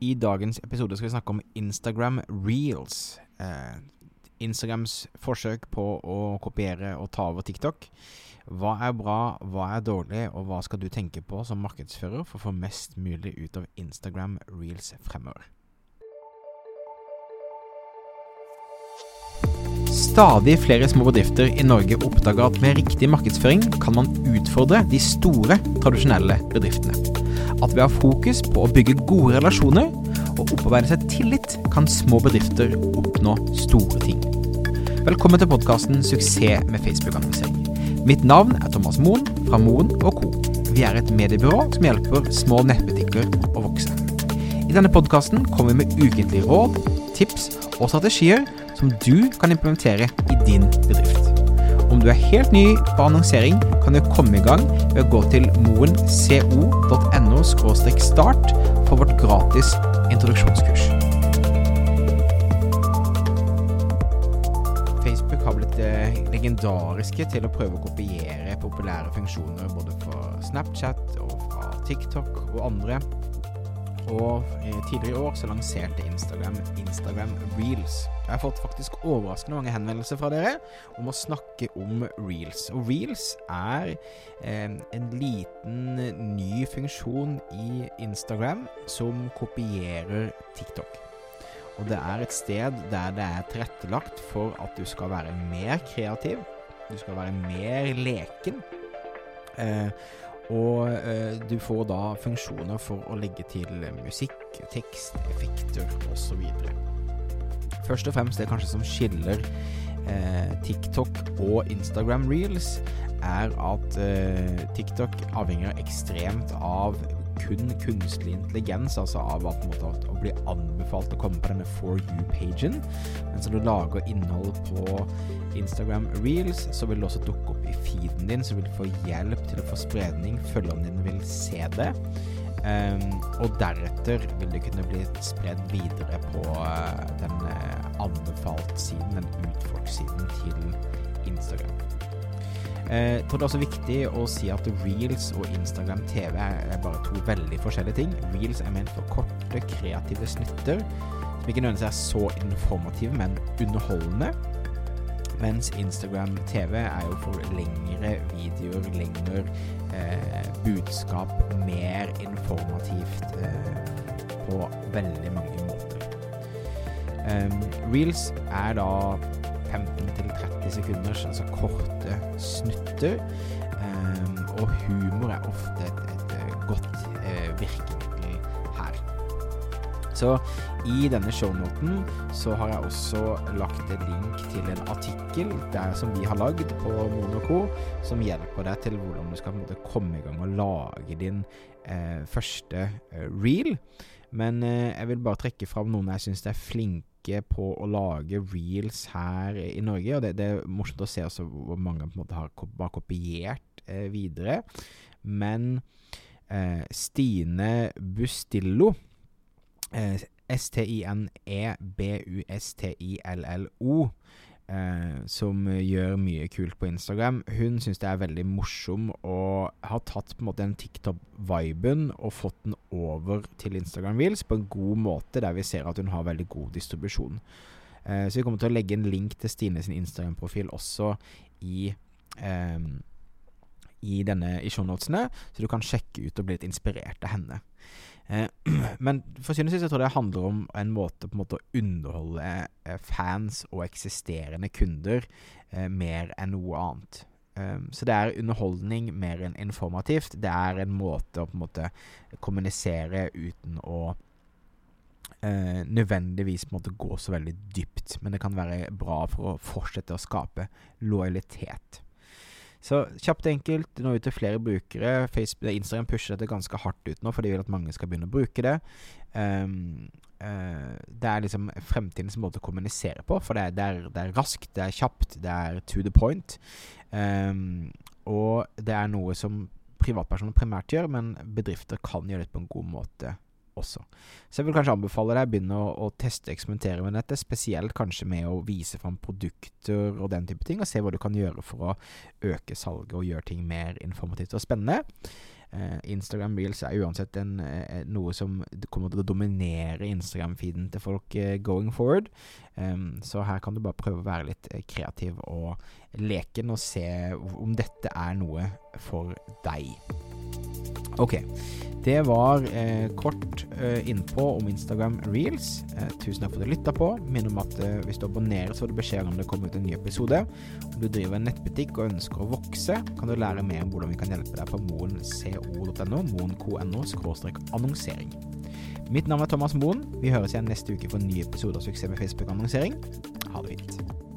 I dagens episode skal vi snakke om Instagram reels. Eh, Instagrams forsøk på å kopiere og ta over TikTok. Hva er bra, hva er dårlig, og hva skal du tenke på som markedsfører for å få mest mulig ut av Instagram reels fremover? Stadig flere små bedrifter i Norge oppdager at med riktig markedsføring kan man utfordre de store, tradisjonelle bedriftene. At ved å ha fokus på å bygge gode relasjoner og opparbeide seg tillit, kan små bedrifter oppnå store ting. Velkommen til podkasten 'Suksess med Facebook-annonsering'. Mitt navn er Thomas Moen fra Moen Co. Vi er et mediebyrå som hjelper små nettbutikker å vokse. I denne podkasten kommer vi med ukentlige råd, tips og strategier som du kan implementere i din bedrift. Om du er helt ny på annonsering, kan du komme i gang ved å gå til moenco.no start for vårt gratis introduksjonskurs. Facebook har blitt eh, legendariske til å prøve å kopiere populære funksjoner både fra Snapchat og fra TikTok og andre. Og eh, tidligere i år så lanserte Instagram Instagram Reels. Jeg har fått faktisk overraskende mange henvendelser fra dere om å snakke om reels. Og reels er eh, en liten ny funksjon i Instagram som kopierer TikTok. Og det er et sted der det er tilrettelagt for at du skal være mer kreativ, du skal være mer leken. Eh, og eh, du får da funksjoner for å legge til musikk, tekst, effekter osv. Først og fremst det kanskje som skiller eh, TikTok og Instagram Reels, er at eh, TikTok avhenger ekstremt av kun kunstig intelligens, altså av at, måte, å bli anbefalt å komme på denne For you-pagen. Mens når du lager innhold på Instagram Reels, så vil det også dukke opp i feeden din, så vil du få hjelp til å få spredning. Følgerne dine vil se det. Um, og deretter vil det kunne bli spredd videre på uh, den uh, anbefalt-siden, den utfolk-siden til Instagram. Jeg tror det er også viktig å si at Reels og Instagram TV er bare to veldig forskjellige ting. Reels er ment for korte, kreative snutter, som ikke nødvendigvis er så informative, men underholdende. Mens Instagram TV er jo for lengre videoer, lengre eh, budskap, mer informativt eh, på veldig mange måter. Um, Reels er da 15-30 sekunders, altså korte snutter. Um, og humor er ofte et, et, et godt uh, virkemiddel her. Så i denne shownoten så har jeg også lagt en link til en artikkel der som vi har lagd på Monoco, som hjelper deg til hvordan du skal måte, komme i gang og lage din uh, første uh, reel. Men jeg vil bare trekke fram noen jeg syns er flinke på å lage reels her i Norge. Og det, det er morsomt å se hvor mange på en måte har kopiert eh, videre. Men eh, Stine Bustillo eh, S-T-I-N-E-B-U-S-T-I-L-L-O eh, som gjør mye kult på Instagram. Hun syns det er veldig morsom og har tatt på en måte den TikTok-viben og fått den over til Instagram Reels på en god måte, der vi ser at hun har veldig god distribusjon. Eh, så vi kommer til å legge en link til Stine sin Instagram-profil også i eh, i denne i shownotene, så du kan sjekke ut og bli litt inspirert av henne. Eh, men for og sist tror jeg det handler om en måte, på en måte å underholde eh, fans og eksisterende kunder eh, mer enn noe annet. Um, så det er underholdning mer enn informativt. Det er en måte å på en måte kommunisere uten å Eh, nødvendigvis på en måte gå så veldig dypt. Men det kan være bra for å fortsette å skape lojalitet. Så kjapt og enkelt, nå ut til flere brukere. Facebook, Instagram pusher dette ganske hardt ut nå, for de vil at mange skal begynne å bruke det. Um, uh, det er liksom fremtidens måte å kommunisere på, for det er, det, er, det er, raskt, det er kjapt, det er to the point. Um, og det er noe som privatpersoner primært gjør, men bedrifter kan gjøre det på en god måte også. Så jeg vil kanskje anbefale deg å begynne å, å teste og eksperimentere med dette, spesielt kanskje med å vise fram produkter og den type ting, og se hva du kan gjøre for å øke salget og gjøre ting mer informativt og spennende. Eh, Instagram Reels er uansett en, eh, noe som kommer til å dominere Instagram-feeden til folk eh, going forward. Um, så her kan du bare prøve å være litt kreativ og leken, og se om dette er noe for deg. Ok. Det var eh, kort eh, innpå om Instagram Reels. Eh, tusen takk for at du lytta på. Minn om at eh, hvis du abonnerer, så får du beskjed om det kommer ut en ny episode. Om du driver en nettbutikk og ønsker å vokse, kan du lære mer om hvordan vi kan hjelpe deg på moenco.no, moenco.no annonsering. Mitt navn er Thomas Moen. Vi høres igjen neste uke for en ny episode av Suksess med Facebook-annonsering. Ha det fint.